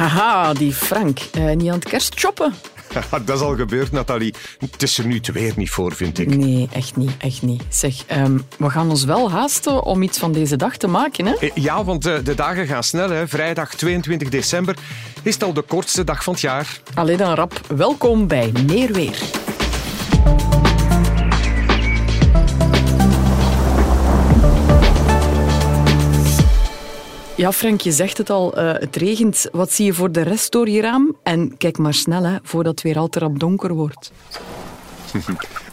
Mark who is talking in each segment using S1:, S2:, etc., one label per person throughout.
S1: Haha, die Frank. Uh, niet aan het kerstshoppen?
S2: dat is al gebeurd, Nathalie. Het is er nu te weer niet voor, vind ik.
S1: Nee, echt niet. Echt niet. Zeg, um, we gaan ons wel haasten om iets van deze dag te maken, hè?
S2: Eh, ja, want uh, de dagen gaan snel. Hè. Vrijdag 22 december is het al de kortste dag van het jaar.
S1: Allee dan, rap. Welkom bij Meer Weer. Ja, Frank, je zegt het al, uh, het regent. Wat zie je voor de rest door je raam? En kijk maar snel, hè, voordat het weer al te rap donker wordt.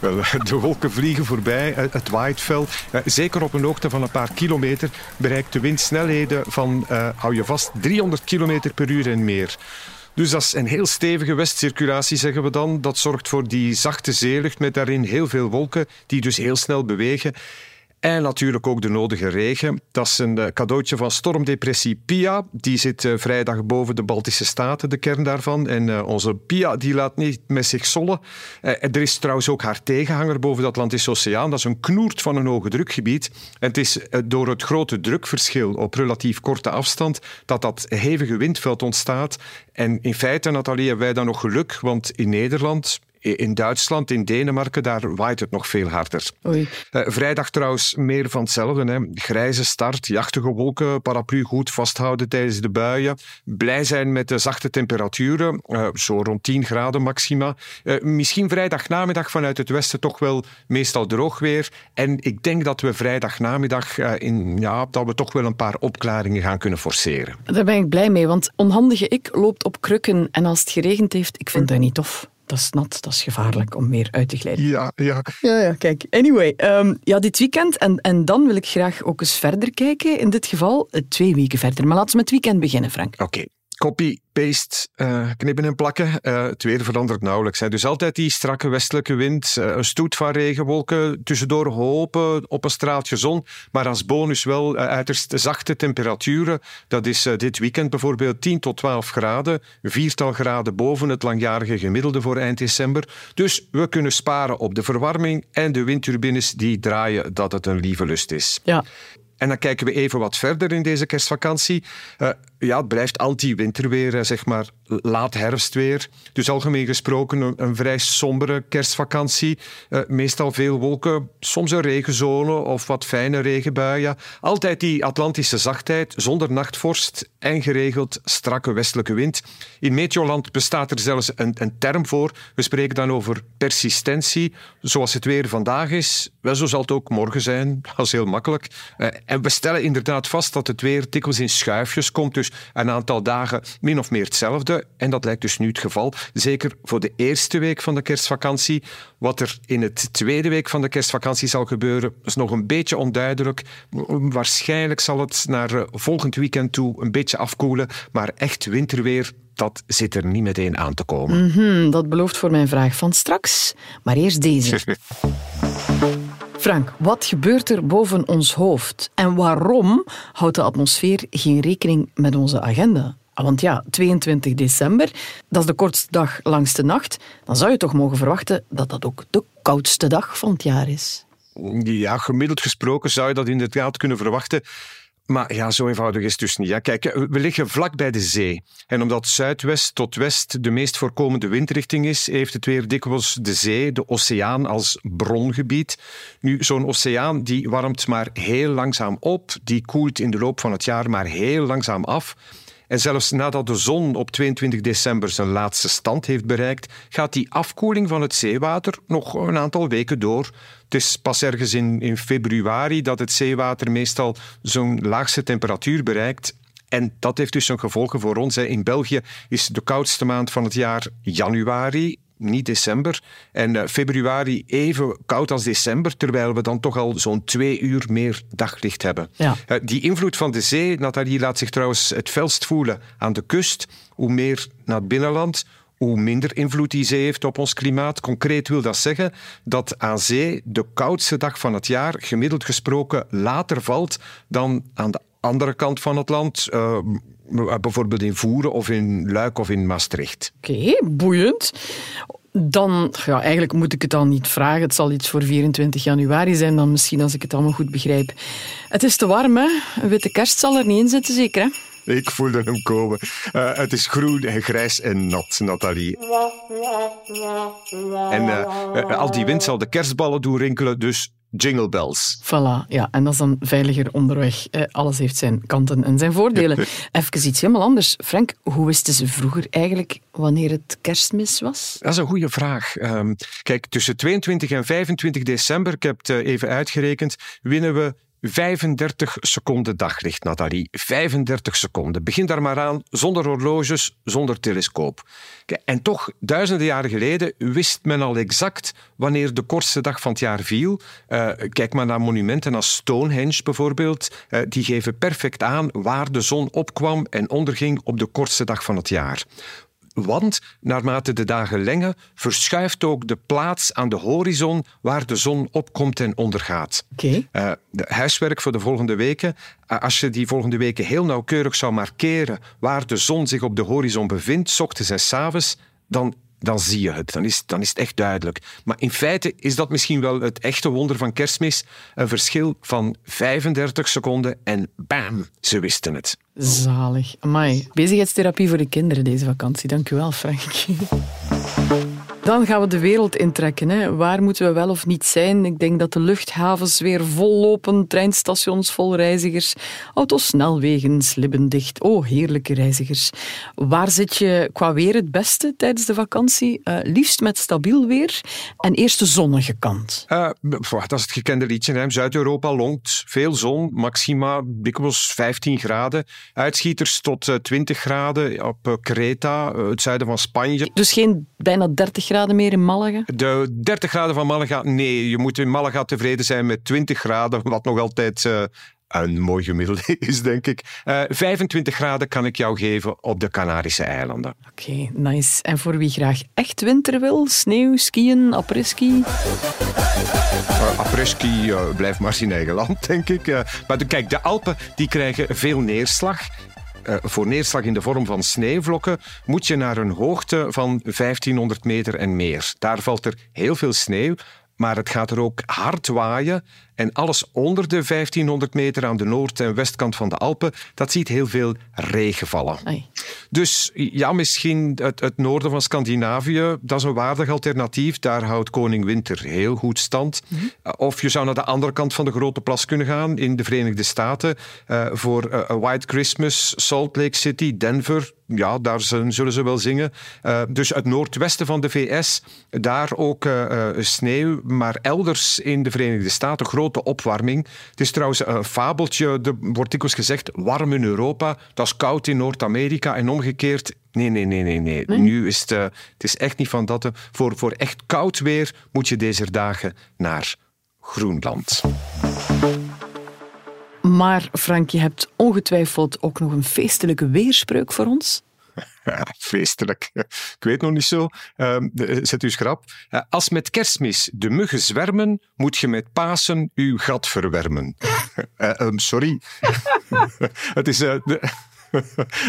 S2: De wolken vliegen voorbij, het waait fel. Eh, zeker op een hoogte van een paar kilometer bereikt de wind snelheden van, hou je vast, 300 km per uur en meer. Dus dat is een heel stevige westcirculatie, zeggen we dan. Dat zorgt voor die zachte zeelucht met daarin heel veel wolken die dus heel snel bewegen. En natuurlijk ook de nodige regen. Dat is een eh, cadeautje van stormdepressie Pia. Die zit eh, vrijdag boven de Baltische Staten, de kern daarvan. En uh, onze Pia die laat niet met zich zollen. Er is trouwens ook haar tegenhanger boven de Atlantische Oceaan. Dat is een knoert van een hoge drukgebied. En het is door het grote drukverschil op relatief korte afstand dat dat hevige windveld ontstaat. En in feite, Nathalie, hebben wij dan nog geluk, want in Nederland in Duitsland, in Denemarken, daar waait het nog veel harder.
S1: Oei.
S2: Uh, vrijdag trouwens meer van hetzelfde. Hè. Grijze start, jachtige wolken, paraplu goed vasthouden tijdens de buien. Blij zijn met de zachte temperaturen, uh, zo rond 10 graden maxima. Uh, misschien vrijdagnamiddag vanuit het westen toch wel meestal droog weer. En ik denk dat we vrijdagnamiddag in, ja, dat we toch wel een paar opklaringen gaan kunnen forceren.
S1: Daar ben ik blij mee, want onhandige ik loopt op krukken en als het geregend heeft, ik vind dat niet tof dat is nat, dat is gevaarlijk om meer uit te glijden.
S2: Ja, ja.
S1: Ja, ja kijk. Anyway, um, ja, dit weekend. En, en dan wil ik graag ook eens verder kijken. In dit geval eh, twee weken verder. Maar laten we met het weekend beginnen, Frank.
S2: Oké. Copy, paste, uh, knippen en plakken. Uh, het weer verandert nauwelijks. Hè. Dus altijd die strakke westelijke wind, uh, een stoet van regenwolken, tussendoor hopen op een straaltje zon. Maar als bonus wel uiterst zachte temperaturen. Dat is dit weekend bijvoorbeeld 10 tot 12 graden, viertal graden boven het langjarige gemiddelde voor eind december. Dus we kunnen sparen op de verwarming en de windturbines die draaien dat het een lieve lust is.
S1: Ja.
S2: En dan kijken we even wat verder in deze kerstvakantie. Uh, ja, het blijft anti-winterweer, zeg maar laat herfstweer. Dus algemeen gesproken een, vrij sombere kerstvakantie. Uh, meestal veel wolken, soms een regenzone of wat fijne regenbuien. Altijd die Atlantische zachtheid, zonder nachtvorst en geregeld strakke westelijke wind. In Meteoland bestaat er zelfs een, een term voor. We spreken dan over persistentie. Zoals het weer vandaag is, wel zo zal het ook morgen zijn. Dat is heel makkelijk. Uh, en we stellen inderdaad vast dat het weer dikwijls in schuifjes komt. Dus een aantal dagen min of meer hetzelfde. En dat lijkt dus nu het geval. Zeker voor de eerste week van de kerstvakantie. Wat er in het tweede week van de kerstvakantie zal gebeuren, is nog een beetje onduidelijk. Waarschijnlijk zal het naar eh, volgend weekend toe een beetje afkoelen. Maar echt winterweer, dat zit er niet meteen aan te komen.
S1: Mm -hmm, dat belooft voor mijn vraag van straks. Maar eerst deze. Frank, wat gebeurt er boven ons hoofd? En waarom houdt de atmosfeer geen rekening met onze agenda? Ah, want ja, 22 december, dat is de kortste dag langs de nacht. Dan zou je toch mogen verwachten dat dat ook de koudste dag van het jaar is.
S2: Ja, gemiddeld gesproken zou je dat inderdaad kunnen verwachten. Maar ja, zo eenvoudig is het dus niet. Ja, kijk, we liggen vlak bij de zee. En omdat zuidwest tot west de meest voorkomende windrichting is, heeft het weer dikwijls de zee, de oceaan, als brongebied. Nu, zo'n oceaan die warmt maar heel langzaam op, die koelt in de loop van het jaar maar heel langzaam af. En zelfs nadat de zon op 22 december zijn laatste stand heeft bereikt, gaat die afkoeling van het zeewater nog een aantal weken door. Het is pas ergens in, februari dat het zeewater meestal zo'n laagste temperatuur bereikt. En dat heeft dus zijn gevolgen voor ons. In België is de koudste maand van het jaar januari niet december. En uh, februari even koud als december, terwijl we dan toch al zo'n twee uur meer daglicht hebben.
S1: Ja.
S2: Uh, die invloed van de zee, Nathalie, laat zich trouwens het felst voelen aan de kust. Hoe meer naar het binnenland, hoe minder invloed die zee heeft op ons klimaat. Concreet wil dat zeggen dat aan zee de koudste dag van het jaar gemiddeld gesproken later valt dan aan de andere kant van het land. Uh, bijvoorbeeld in Voeren of in Luik of in Maastricht.
S1: Oké, okay, boeiend. Dan, ja, eigenlijk moet ik het dan niet vragen. Het zal iets voor 24 januari zijn dan misschien, als ik het allemaal goed begrijp. Het is te warm, hè? Een witte kerst zal er niet in zitten, zeker, hè?
S2: Ik voelde hem komen. Uh, het is groen en grijs en nat, Nathalie. En uh, al die wind zal de kerstballen doen rinkelen, dus Jingle bells.
S1: Voilà, ja. En dat is dan veiliger onderweg. alles heeft zijn kanten en zijn voordelen. Even iets helemaal anders. Frank, hoe wisten ze vroeger eigenlijk wanneer het kerstmis was?
S2: Dat is een goede vraag. Um, kijk, tussen 22 en 25 december, ik heb het even uitgerekend, winnen we 35 seconden daglicht, Nathalie. 35 seconden. Begin daar maar aan, zonder horloges, zonder telescoop. En toch, duizenden jaren geleden wist men al exact wanneer de kortste dag van het jaar viel. Uh, kijk maar naar monumenten als Stonehenge bijvoorbeeld. Uh, die geven perfect aan waar de zon opkwam en onderging op de kortste dag van het jaar. Want naarmate de dagen lengen, verschuift ook de plaats aan de horizon waar de zon opkomt en ondergaat.
S1: Okay. Uh,
S2: eh, de huiswerk voor de volgende weken. Uh, als je die volgende weken heel nauwkeurig zou markeren waar de zon zich op de horizon bevindt, s ochtends en s avonds, dan dan zie je het. Dan is, dan is het echt duidelijk. Maar in feite is dat misschien wel het echte wonder van kerstmis. Een verschil van 35 seconden en bam, ze wisten het.
S1: Zalig. Amai. Bezigheidstherapie voor de kinderen deze vakantie. Dank u wel, Frank. Dan gaan we de wereld intrekken. Hè. Waar moeten we wel of niet zijn? Ik denk dat de luchthavens weer vol lopen, treinstations vol reizigers, auto's snelwegen slibben dicht. Oh, heerlijke reizigers. Waar zit je qua weer het beste tijdens de vakantie? Uh, liefst met stabiel weer en eerst de zonnige kant.
S2: Uh, dat is het gekende liedje. Zuid-Europa longt veel zon, maxima dikwijls 15 graden. Uitschieters tot 20 eh, graden op Kreta, het zuiden van Spanje.
S1: Dus geen bijna 30 graden meer in Malaga?
S2: De 30 graden van Malaga, nee. Je moet in Malaga tevreden zijn met 20 graden, wat nog altijd uh, een mooi gemiddelde is, denk ik. Uh, eh, 25 graden kan ik jou geven op de Canarische eilanden.
S1: Oké, okay, nice. En voor wie graag echt winter wil, sneeuw, skiën, après-ski?
S2: Uh, après-ski uh, blijft maar in eigen land, denk ik. maar de, kijk, de Alpen die krijgen veel neerslag. Eh, voor neerslag in de vorm van sneeuwvlokken moet je naar een hoogte van 1500 meter en meer. Daar valt er heel veel sneeuw, maar het gaat er ook hard waaien. En alles onder de 1500 meter aan de noord- en westkant van de Alpen, dat ziet heel veel regen vallen. Dus ja, misschien het, het, noorden van Scandinavië, dat is een waardig alternatief. Daar houdt koning Winter heel goed stand. Mhm. Eh, of je zou naar de andere kant van de grote plas kunnen gaan, in de Verenigde Staten, uh, voor uh, White Christmas, Salt Lake City, Denver, ja, daar zullen ze wel zingen. Uh, dus het noordwesten van de VS, daar ook sneeuw. Maar elders in de Verenigde Staten grote opwarming. Het is trouwens een fabeltje, er wordt dikwijls gezegd, warm in Europa, dat is koud in Noord-Amerika en omgekeerd. Nee, nee, nee, nee, nee. Nu is het, het is echt niet van dat. Voor, voor echt koud weer moet je deze dagen naar Groenland.
S1: Maar Frank, je hebt ongetwijfeld ook nog een feestelijke weerspreuk voor ons.
S2: Feestelijk. Ik weet nog niet zo. Uh, zet u schrap. Uh, als met kerstmis de muggen zwermen, moet je met Pasen uw gat verwermen. uh, um, sorry. Het is... De,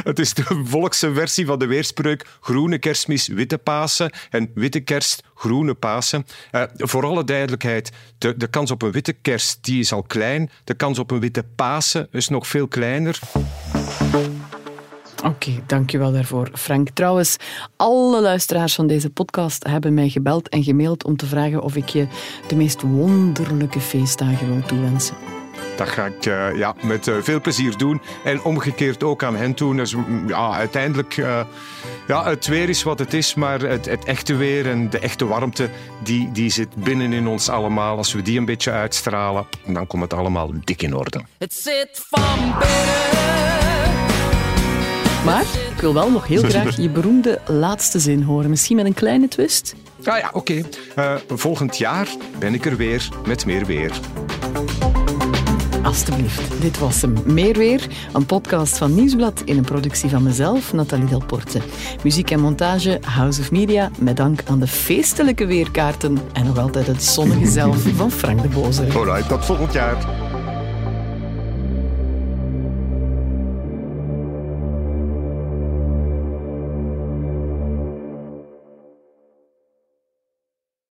S2: het is de volkse versie van de weerspreuk groene kerstmis, witte Pasen en witte kerst, groene Pasen. Voor alle duidelijkheid, de, de kans op een witte kerst die is al klein. De kans op een witte Pasen is nog veel kleiner.
S1: Oké, okay, dankjewel daarvoor, Frank. Trouwens, alle luisteraars van deze podcast hebben mij gebeld en gemaild om te vragen of ik je de meest wonderlijke feestdagen wil toewensen.
S2: Dat ga ik uh, ja, met uh, veel plezier doen. En omgekeerd ook aan hen doen. Dus, mm, ja, uiteindelijk, uh, ja, het weer is wat het is, maar het, het, echte weer en de echte warmte, die, die zit binnen in ons allemaal. Als we die een beetje uitstralen, dan komt het allemaal dik in orde. Het zit van binnen.
S1: Maar ik wil wel nog heel graag je beroemde laatste zin horen. Misschien met een kleine twist?
S2: Ah ja, oké. Okay. Uh, volgend jaar ben ik er weer met meer weer.
S1: Alsjeblieft, dit was hem. Meer weer, een podcast van Nieuwsblad in een productie van mezelf, Nathalie Delporte. Muziek en montage, House of Media, met dank aan de feestelijke weerkaarten en nog altijd het zonnige zelf van Frank de Boze.
S2: Alright, tot volgend jaar.